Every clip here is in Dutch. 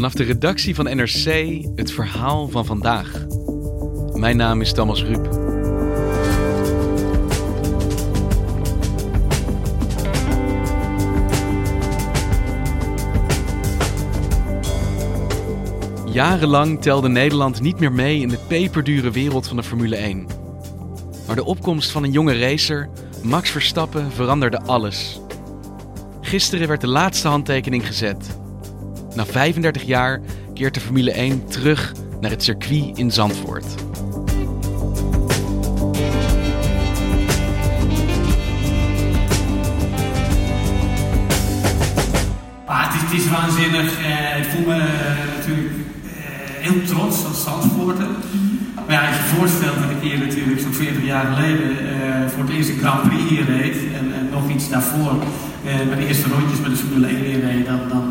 Vanaf de redactie van NRC het verhaal van vandaag. Mijn naam is Thomas Ruip. Jarenlang telde Nederland niet meer mee in de peperdure wereld van de Formule 1. Maar de opkomst van een jonge racer, Max Verstappen, veranderde alles. Gisteren werd de laatste handtekening gezet. Na 35 jaar keert de Formule 1 terug naar het circuit in Zandvoort. Ah, het, is, het is waanzinnig. Eh, ik voel me eh, natuurlijk eh, heel trots als Zandvoorter. Maar ja, als je je voorstelt dat ik hier natuurlijk zo'n 40 jaar geleden eh, voor het eerste Grand Prix hier reed. En, en nog iets daarvoor eh, mijn eerste rondjes met de Formule 1 hier reed. Dan, dan,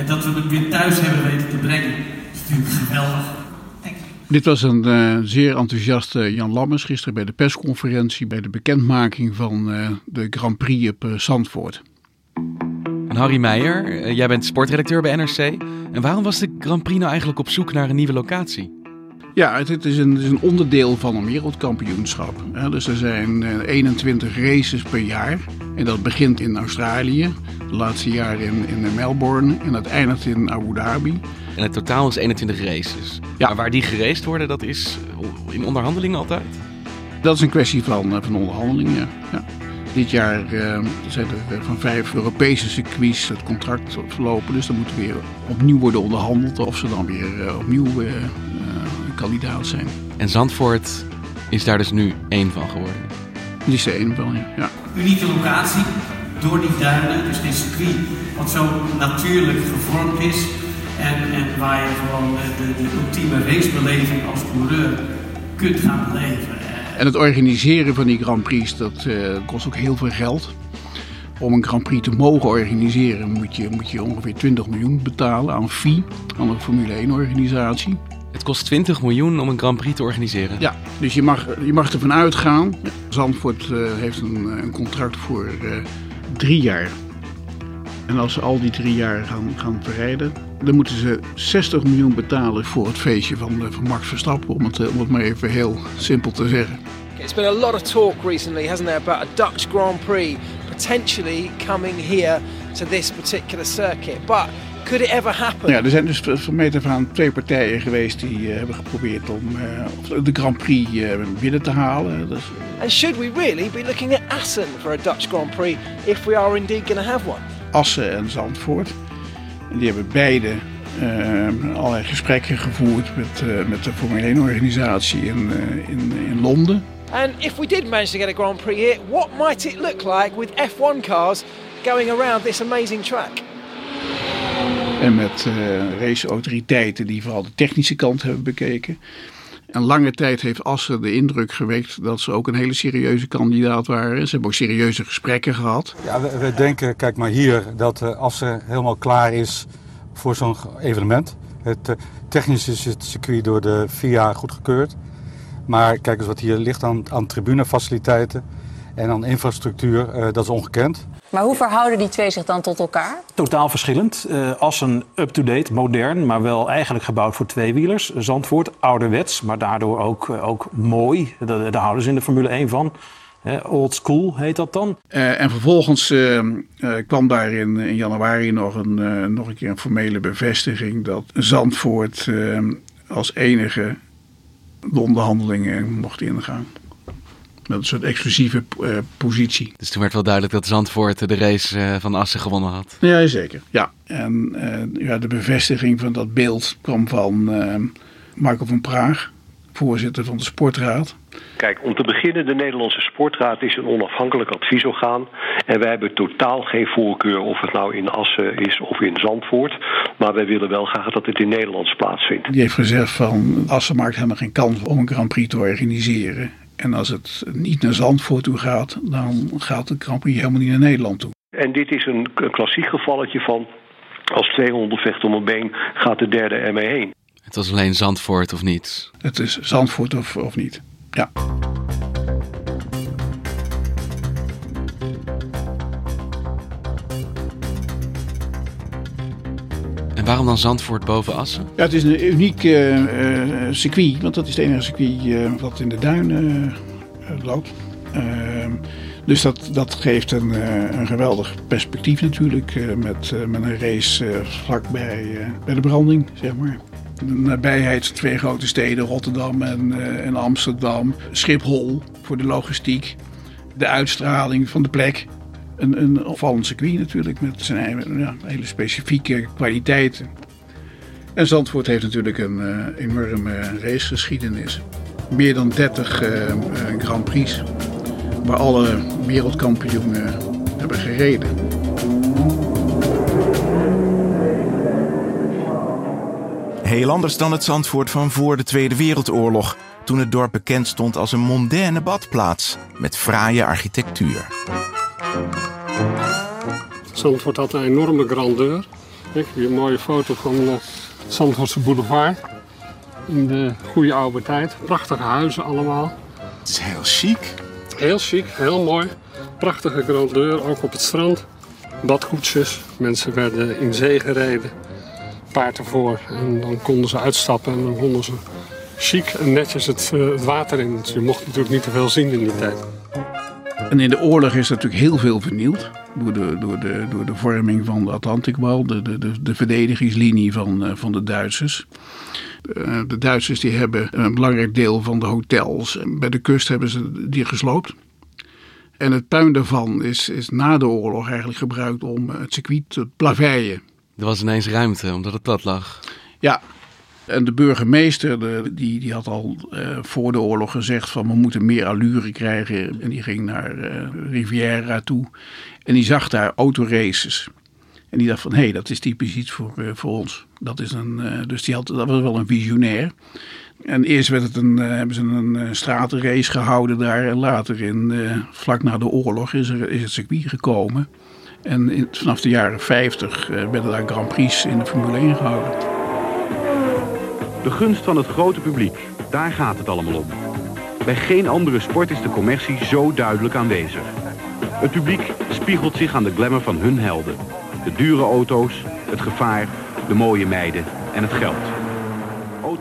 en dat we het weer thuis hebben weten te brengen. Dat is natuurlijk geweldig. Dit was een eh, zeer enthousiaste Jan Lammers gisteren bij de persconferentie bij de bekendmaking van eh, de Grand Prix op Zandvoort. En Harry Meijer, jij bent sportredacteur bij NRC. En waarom was de Grand Prix nou eigenlijk op zoek naar een nieuwe locatie? Ja, het, het is, een, het is een onderdeel van een wereldkampioenschap. hè. dus er zijn eh, 21 races per jaar. En dat begint in Australië, de laatste jaren in, in Melbourne en dat eindigt in Abu Dhabi. En het totaal is 21 races. Ja. Maar waar die geraced worden, dat is in onderhandelingen altijd. Dat is een kwestie van, eh, van onderhandeling, ja. Dit jaar eh, zijn er eh, van vijf Europese circuits het contract verlopen. Dus dan moet weer opnieuw worden onderhandeld of ze dan weer opnieuw kandidaat zijn. En Zandvoort is daar dus nu één van geworden. Één van, ja. ja. unieke locatie door die duinen. Dus dit circuit wat zo natuurlijk gevormd is. En, en waar je gewoon de, de ultieme racebeleving als coureur kunt gaan beleven. En het organiseren van die Grand Prix, dat eh, kost ook heel veel geld. Om een Grand Prix te mogen organiseren moet je, moet je ongeveer 20 miljoen betalen aan fee, aan de Formule 1 organisatie. Het kost 20 miljoen om een Grand Prix te organiseren. Ja, dus je mag, je mag ervan uitgaan. Zandvoort eh, heeft een, eh, een contract voor eh, drie jaar. En als ze al die drie jaar gaan, gaan verrijden, dan moeten ze 60 miljoen betalen voor het feestje van, eh, van Max Verstappen. Om het, om het maar even heel simpel te zeggen. It's been a lot of talk recently, hasn't there, about a Dutch Grand Prix potentially coming here to this particular circuit. But could it ever happen? Ja, er zijn dus van meet af aan twee partijen geweest die eh, hebben geprobeerd om eh, de Grand Prix eh, binnen te halen. Dus, And should we really be looking at Assen for a Dutch Grand Prix if we are indeed going to have one? Assen en Zandvoort. En die hebben beide eh, allerlei gesprekken gevoerd met, met de Formule 1 organisatie in, in, in Londen. And if we did manage to get a Grand Prix here, what might it look like with F1 cars going around this amazing track? En met eh raceautoriteiten die vooral de technische kant hebben bekeken. En lange tijd heeft Assen de indruk gewekt dat ze ook een hele serieuze kandidaat waren. Ze hebben ook serieuze gesprekken gehad. Ja, we, denken, kijk maar hier, dat eh, Assen helemaal klaar is voor zo'n evenement. Het, eh, technisch is het circuit door de FIA goedgekeurd. Maar kijk eens wat hier ligt aan, aan tribunefaciliteiten en aan infrastructuur, dat is ongekend. Maar hoe verhouden die twee zich dan tot elkaar? Totaal verschillend. Eh Assen up-to-date, modern, maar wel eigenlijk gebouwd voor tweewielers. Zandvoort ouderwets, maar daardoor ook, eh, ook mooi. Daar, daar houden ze in de Formule 1 van. Eh, old school heet dat dan. Eh, en vervolgens kwam daar in, in januari nog een, eh, nog een keer een formele bevestiging dat Zandvoort als enige de onderhandelingen mocht ingaan. Met een soort exclusieve eh, positie. Dus toen werd wel duidelijk dat Zandvoort de race eh, van Assen gewonnen had. Ja, zeker. Ja. En eh, ja, de bevestiging van dat beeld kwam van Marco van Praag, voorzitter van de sportraad. Kijk, om te beginnen, de Nederlandse Sportraad is een onafhankelijk adviesorgaan. En wij hebben totaal geen voorkeur of het nou in Assen is of in Zandvoort. Maar wij willen wel graag dat het in Nederland plaatsvindt. Die heeft gezegd van Assen maakt helemaal geen kans om een Grand Prix te organiseren. En als het niet naar Zandvoort toe gaat, dan gaat de Grand Prix helemaal niet naar Nederland toe. En dit is een klassiek gevalletje van als twee honden vechten om een been, gaat de derde ermee heen. Het was alleen Zandvoort of niet? Het is Zandvoort of, of niet, ja. Waarom dan Zandvoort boven Assen? Ja, het is een uniek uh, circuit, want dat is het enige circuit uh, wat in de duinen loopt. Ehm, dus dat, dat geeft een, een geweldig perspectief natuurlijk, met, met een race vlakbij bij de branding, zeg maar. De nabijheid twee grote steden, Rotterdam en, en Amsterdam. Schiphol voor de logistiek. De uitstraling van de plek een, een opvallend circuit natuurlijk met zijn ja, hele specifieke kwaliteiten. En Zandvoort heeft natuurlijk een uh, enorme racegeschiedenis. Meer dan 30 uh, uh, Grand Prix waar alle wereldkampioenen hebben gereden. Heel anders dan het Zandvoort van voor de Tweede Wereldoorlog, toen het dorp bekend stond als een mondaine badplaats met fraaie architectuur. Zandvoort had een enorme grandeur. Kijk, hier een mooie foto van de Zandvoortse boulevard. In de goede oude tijd. Prachtige huizen allemaal. Het is heel chic. Heel chic, heel mooi. Prachtige grandeur, ook op het strand. Badkoetsjes. Mensen werden in zee gereden. Paard ervoor. En dan konden ze uitstappen en dan konden ze chic en netjes het, het water in. Dus je mocht natuurlijk niet te veel zien in die tijd. En in de oorlog is natuurlijk heel veel vernield. Door de, door de, door de vorming van de Atlantikwal, de, de, de, de verdedigingslinie van, uh, van de Duitsers. Uh, de Duitsers die hebben een belangrijk deel van de hotels. Bij de kust hebben ze die gesloopt. En het puin daarvan is, is na de oorlog eigenlijk gebruikt om het circuit te plaveien. Er was ineens ruimte omdat het plat lag. Ja, en de burgemeester de, die, die had al uh, voor de oorlog gezegd van we moeten meer allure krijgen. En die ging naar uh, Riviera toe. En die zag daar autoraces. En die dacht van hé, hey, dat is typisch iets voor, uh, voor ons. Dat is een, dus die had, dat was wel een visionair. En eerst werd het een, hebben ze een stratenrace gehouden daar. En later, in, vlak na de oorlog, is, er, is het circuit gekomen. En vanaf de jaren 50 werden daar Grand Prix in de Formule 1 gehouden. De gunst van het grote publiek, daar gaat het allemaal om. Bij geen andere sport is de commercie zo duidelijk aanwezig. Het publiek spiegelt zich aan de glamour van hun helden. De dure auto's, het gevaar, de mooie meiden en het geld.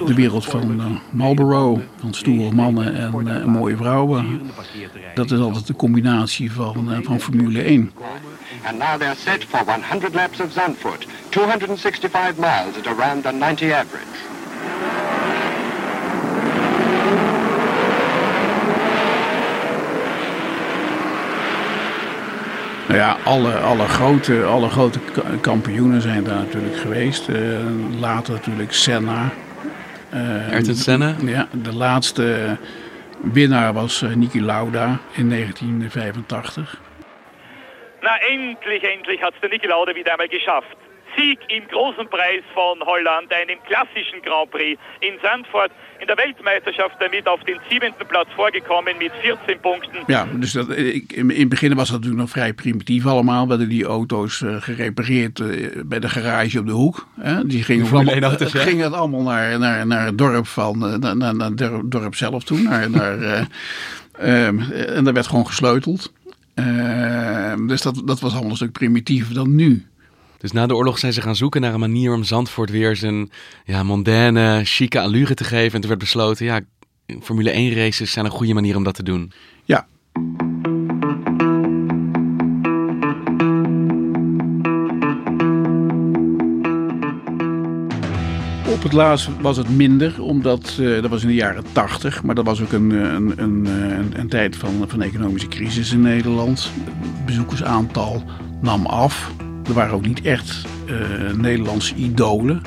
De wereld van uh, Marlboro, van stoere mannen en uh, mooie vrouwen. Dat is altijd de combinatie van, uh, van Formule 1. And now they're set for 100 laps of Zandvoort, 265 miles at around a 90 average. Nou ja, alle, alle, grote, alle grote kampioenen zijn daar natuurlijk geweest. Uh, later natuurlijk Senna. Uh, Ayrton Senna? Ja, de laatste winnaar was uh, Niki Lauda in 1985. Na, endlich, endlich hat es der Niki Lauda wieder einmal geschafft. Sieg im großen Preis von Holland, einem klassischen Grand Prix in Zandvoort. In der Weltmeisterschaft damit auf den siebenten Platz vorgekommen met 14 punten. Ja, dus dat, in, in het begin was dat natuurlijk nog vrij primitief allemaal. Werden die auto's uh, gerepareerd uh, bij de garage op de hoek. Hè? Die gingen, auto's, uh, ging het allemaal naar, naar, naar het dorp, van, naar, naar, naar het dorp zelf toe. Naar, naar, um, en daar werd gewoon gesleuteld. Ehm, dus dat, dat was allemaal een stuk primitiever dan nu. Dus na de oorlog zijn ze gaan zoeken naar een manier om Zandvoort weer zijn ja, mondaine, chique allure te geven. En toen werd besloten, ja, Formule 1 races zijn een goede manier om dat te doen. Ja. Op het laatst was het minder, omdat uh, dat was in de jaren 80, maar dat was ook een, een, een, een, een tijd van, van economische crisis in Nederland. Het bezoekersaantal nam af. Er waren ook niet echt uh, Nederlandse idolen.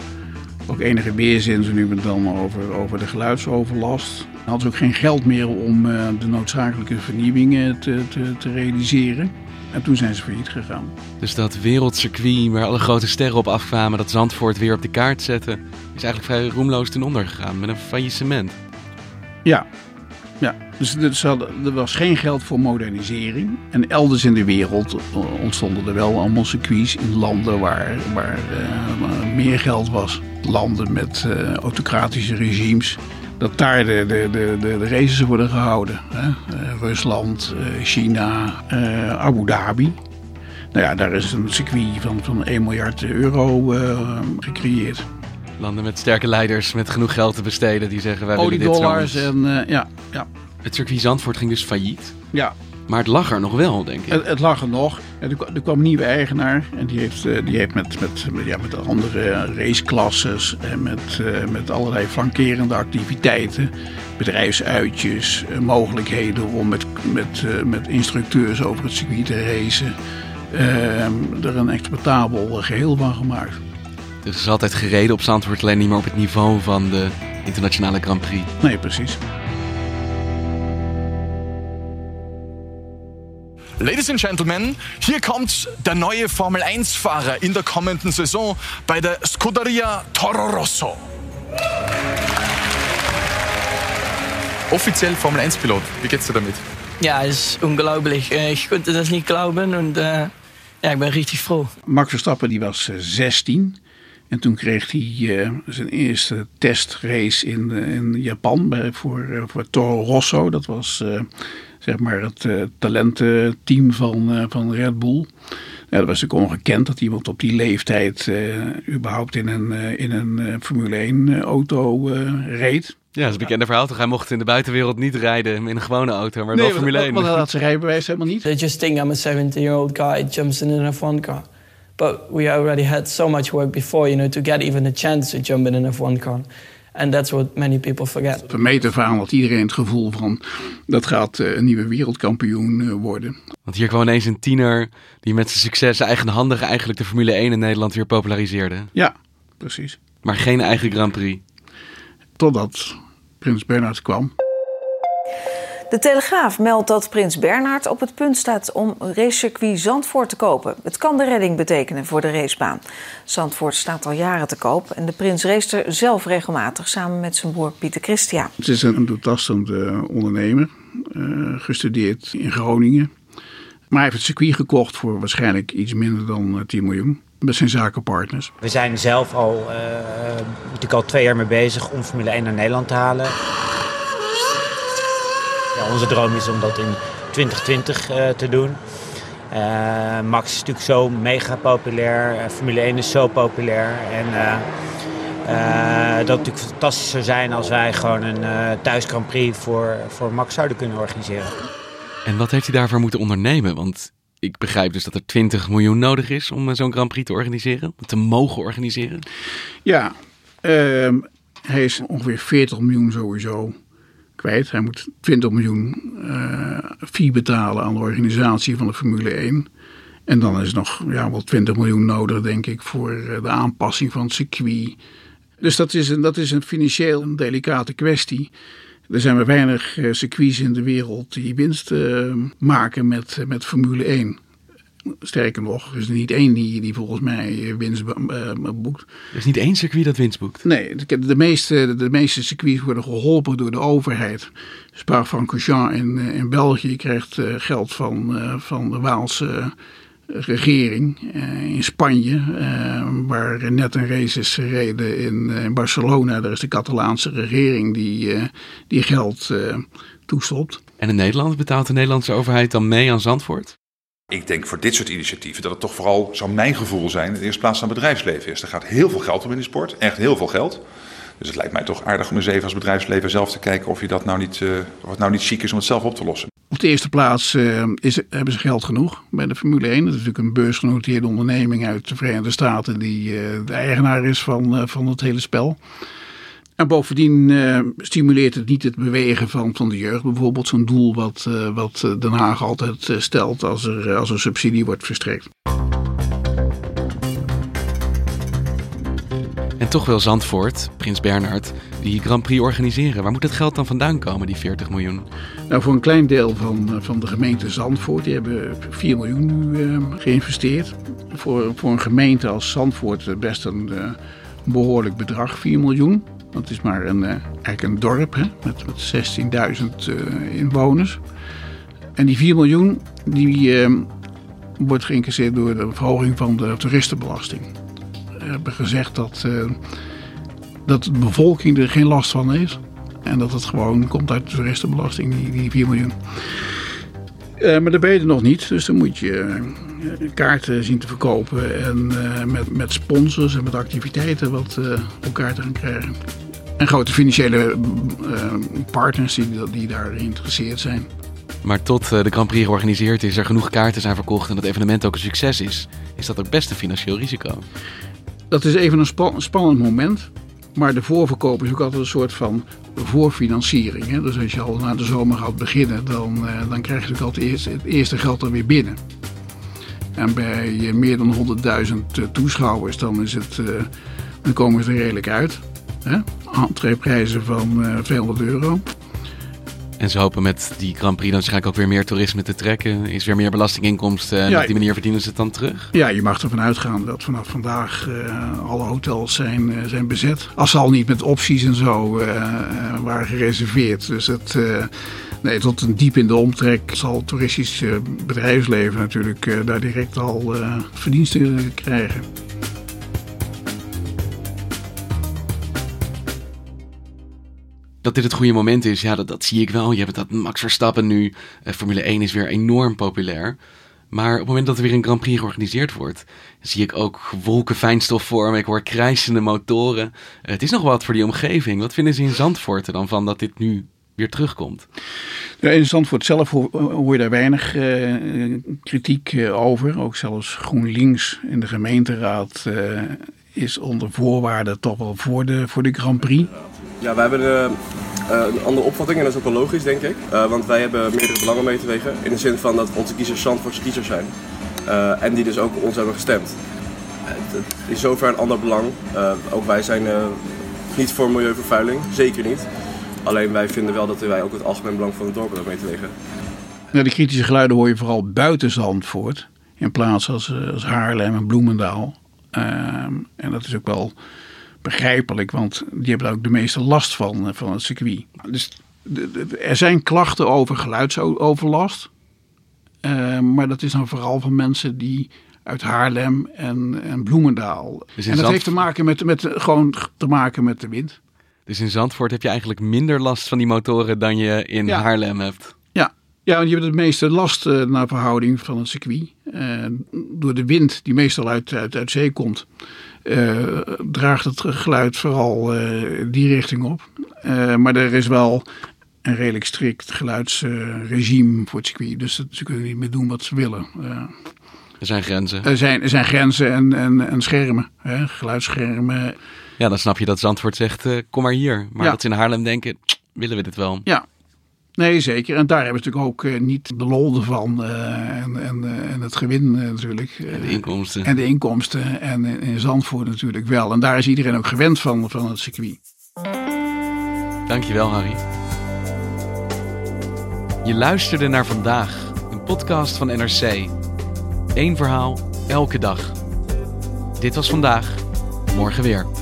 ook enige weerzin ze nu en dan over, over de geluidsoverlast. Dan hadden ze ook geen geld meer om uh, de noodzakelijke vernieuwingen te, te, te realiseren. En toen zijn ze failliet gegaan. Dus dat wereldcircuit waar alle grote sterren op afkwamen, dat Zandvoort weer op de kaart zetten, is eigenlijk vrij roemloos ten onder gegaan met een faillissement. Ja, ja. dus er, was geen geld voor modernisering. En elders in de wereld ontstonden er wel allemaal circuits in landen waar, uh, meer geld was. Landen met uh, autocratische regimes dat daar de, de, de, de, races worden gehouden. Hè? Rusland, China, Abu Dhabi. Nou ja, daar is een circuit van, van 1 miljard euro gecreëerd. Landen met sterke leiders met genoeg geld te besteden die zeggen wij willen dit dollars en ja, ja. Het circuit Zandvoort ging dus failliet. Ja, maar het lag er nog wel, denk ik. Het, het lag er nog. En er, kwam een nieuwe eigenaar. En die heeft, eh, die heeft met, met, ja, met andere raceklasses en met, uh, met allerlei flankerende activiteiten, bedrijfsuitjes, mogelijkheden om met, met, met instructeurs over het circuit te racen, er een exploitabel geheel van gemaakt. Dus er is altijd gereden op Zandvoort, alleen niet meer op het niveau van de internationale Grand Prix. Nee, precies. Ladies and Gentlemen, hier kommt der neue Formel 1-Fahrer in der kommenden Saison bei der Scuderia Toro Rosso. Offiziell Formel 1-Pilot. Wie geht's dir damit? Ja, es ist unglaublich. Äh, ich konnte das nicht glauben und äh, ja, ik ben richtig froh. Max Verstappen die was 16 en toen kreeg hij uh, zijn eerste testrace in, uh, in Japan bij, voor, uh, voor Toro Rosso. Dat was zeg maar het uh, talententeam van, uh, van Red Bull. Ja, dat was natuurlijk ongekend dat iemand op die leeftijd uh, überhaupt in een, in een Formule 1 auto reed. Ja, dat is een bekende verhaal toch? Hij mocht in de buitenwereld niet rijden in een gewone auto, maar nee, wel Formule 1. Want hij had zijn rijbewijs helemaal niet. They just think I'm a 17-year-old guy jumps in an F1 car. But we already had so much work before, you know, to get even a chance to jump in an F1 car. And that's what many people forget. Van meet af aan had iedereen het gevoel van dat gaat eh, een nieuwe wereldkampioen eh, worden. Want hier kwam ineens een tiener die met zijn succes eigenhandig eigenlijk de Formule 1 in Nederland weer populariseerde. Ja, precies. Maar geen eigen Grand Prix. Totdat Prins Bernhard kwam. De Telegraaf meldt dat Prins Bernhard op het punt staat om racecircuit Zandvoort te kopen. Het kan de redding betekenen voor de racebaan. Zandvoort staat al jaren te koop en de prins race er zelf regelmatig samen met zijn broer Pieter Christian. Het is een doortastende ondernemer, uh, gestudeerd in Groningen. Maar hij heeft het circuit gekocht voor waarschijnlijk iets minder dan 10 miljoen met zijn zakenpartners. We zijn zelf al, uh, natuurlijk al twee jaar mee bezig om Formule 1 naar Nederland te halen. Ja, onze droom is om dat in 2020 uh, te doen. Uh, Max is natuurlijk zo mega populair. Uh, Formule 1 is zo populair. En dat het natuurlijk fantastisch zou zijn als wij gewoon een thuis Grand Prix voor, voor Max zouden kunnen organiseren. En wat heeft hij daarvoor moeten ondernemen? Want ik begrijp dus dat er 20 miljoen nodig is om zo'n Grand Prix te organiseren, te mogen organiseren. Ja, ehm, hij is ongeveer 40 miljoen sowieso Hij moet 20 miljoen uh, fee betalen aan de organisatie van de Formule 1. En dan is nog ja, wel 20 miljoen nodig, denk ik, voor eh, de aanpassing van het circuit. Dus dat is een, dat is een financieel een delicate kwestie. Er zijn maar weinig uh, circuits in de wereld die winst maken met, met Formule 1. Sterker nog, er is er niet één die, die volgens mij winst uh, boekt. Er is niet één circuit dat winst boekt? Nee, de meeste, de meeste circuits worden geholpen door de overheid. Spa-Francorchamps in, eh, in België krijgt uh, geld van, van de Waalse regering. in Spanje, waar net een race is gereden in, in, Barcelona, daar is de Catalaanse regering die, die geld toestopt. En in Nederland betaalt de Nederlandse overheid dan mee aan Zandvoort? Ik denk voor dit soort initiatieven dat het toch vooral, zou mijn gevoel zijn, in de eerste plaats aan het bedrijfsleven is. Er gaat heel veel geld om in de sport, echt heel veel geld. Dus het lijkt mij toch aardig om eens even als bedrijfsleven zelf te kijken of, je dat nou niet, uh, of het nou niet chic is om het zelf op te lossen. Op de eerste plaats uh, is, hebben ze geld genoeg bij de Formule 1. Dat is natuurlijk een beursgenoteerde onderneming uit de Verenigde Staten die uh, de eigenaar is van, van het hele spel. En bovendien uh, stimuleert het niet het bewegen van, van de jeugd. Bijvoorbeeld zo'n doel wat, uh, wat Den Haag altijd uh, stelt als er, als er subsidie wordt verstrekt. En toch wil Zandvoort, Prins Bernhard, die Grand Prix organiseren. Waar moet het geld dan vandaan komen, die 40 miljoen? Nou, voor een klein deel van, eh, van de gemeente Zandvoort, die hebben 4 miljoen nu geïnvesteerd. Voor, voor een gemeente als Zandvoort best een behoorlijk bedrag, 4 miljoen. Dat is maar een, eigenlijk een dorp hè, met, met 16.000 inwoners. En die 4 miljoen die, wordt geïncasseerd door de verhoging van de toeristenbelasting. We hebben gezegd dat, uh, dat de bevolking er geen last van heeft. En dat het gewoon komt uit de toeristenbelasting, die, die 4 miljoen. Maar daar ben je nog niet. Dus dan moet je kaarten zien te verkopen. En met, met sponsors en met activiteiten wat elkaar te gaan krijgen. En grote financiële partners die, die daar geïnteresseerd zijn. Maar tot de Grand Prix georganiseerd is, er genoeg kaarten zijn verkocht en het evenement ook een succes is, is dat ook best een financieel risico. Dat is even een spannend moment. Maar de voorverkoop is ook altijd een soort van voorfinanciering. Hè? Dus als je al na de zomer gaat beginnen, dan, uh, dan krijg je ook altijd eerst, het eerste geld er weer binnen. En bij meer dan 100.000 toeschouwers, dan, is het, dan komen ze er redelijk uit. Hè? Entreeprijzen van uh, 200 euro. En ze hopen met die Grand Prix dan waarschijnlijk ook weer meer toerisme te trekken. Is weer meer belastinginkomsten en ja, op die manier verdienen ze het dan terug? Ja, je mag ervan uitgaan dat vanaf vandaag uh, alle hotels zijn, uh, zijn bezet. Als ze al niet met opties en zo uh, waren gereserveerd. Dus het... Nee, tot een diep in de omtrek zal het toeristisch bedrijfsleven natuurlijk daar direct al verdiensten krijgen. Dat dit het goede moment is, ja, dat, zie ik wel. Je hebt dat Max Verstappen nu. Uh, Formule 1 is weer enorm populair. Maar op het moment dat er weer een Grand Prix georganiseerd wordt, zie ik ook wolken fijnstof vormen. Ik hoor krijsende motoren. Uh, het is nog wat voor die omgeving. Wat vinden ze in Zandvoort er dan van dat dit nu weer terugkomt? In Zandvoort zelf hoor, je daar weinig uh, kritiek over. Ook zelfs GroenLinks in de gemeenteraad is onder voorwaarden toch wel voor de, voor de Grand Prix. Ja, wij hebben uh, een andere opvatting en dat is ook wel logisch, denk ik. Uh, want wij hebben meerdere belangen mee te wegen. In de zin van dat onze kiezers Zandvoortse kiezers zijn. Uh, en die dus ook ons hebben gestemd. Het is zover een ander belang. ook wij zijn niet voor milieuvervuiling, zeker niet. Alleen wij vinden wel dat wij ook het algemeen belang van het dorp hebben mee te wegen. Nou, de kritische geluiden hoor je vooral buiten Zandvoort. In plaats als, als Haarlem en Bloemendaal. Ehm, en dat is ook wel begrijpelijk, want die hebben daar ook de meeste last van, eh, van het circuit. Dus er zijn klachten over geluidsoverlast. Uh, maar dat is dan vooral van mensen die uit Haarlem en, en Bloemendaal. Dus en dat heeft te maken met, met, gewoon te maken met de wind. Dus in Zandvoort heb je eigenlijk minder last van die motoren dan je in Haarlem hebt? Ja, want je hebt het meeste last uh, naar verhouding van het circuit. Uh, door de wind die meestal uit, uit, uit zee komt. Uh, draagt het geluid vooral die richting op. Maar er is wel een redelijk strikt geluidsregime voor het circuit. Dus ze kunnen niet meer doen wat ze willen. er zijn grenzen. Er zijn, er zijn grenzen en, en, en schermen, hè, geluidsschermen. Ja, dan snap je dat Zandvoort zegt, kom maar hier. Maar ja. dat ze in Haarlem denken, willen we dit wel? Ja, Nee, zeker. En daar hebben we natuurlijk ook uh, niet de lol van uh, en, en, uh, en het gewin natuurlijk. en de inkomsten. En de inkomsten. En in Zandvoort natuurlijk wel. En daar is iedereen ook gewend van, van het circuit. Dankjewel, Harry. Je luisterde naar Vandaag, een podcast van NRC. Eén verhaal, elke dag. Dit was Vandaag, morgen weer.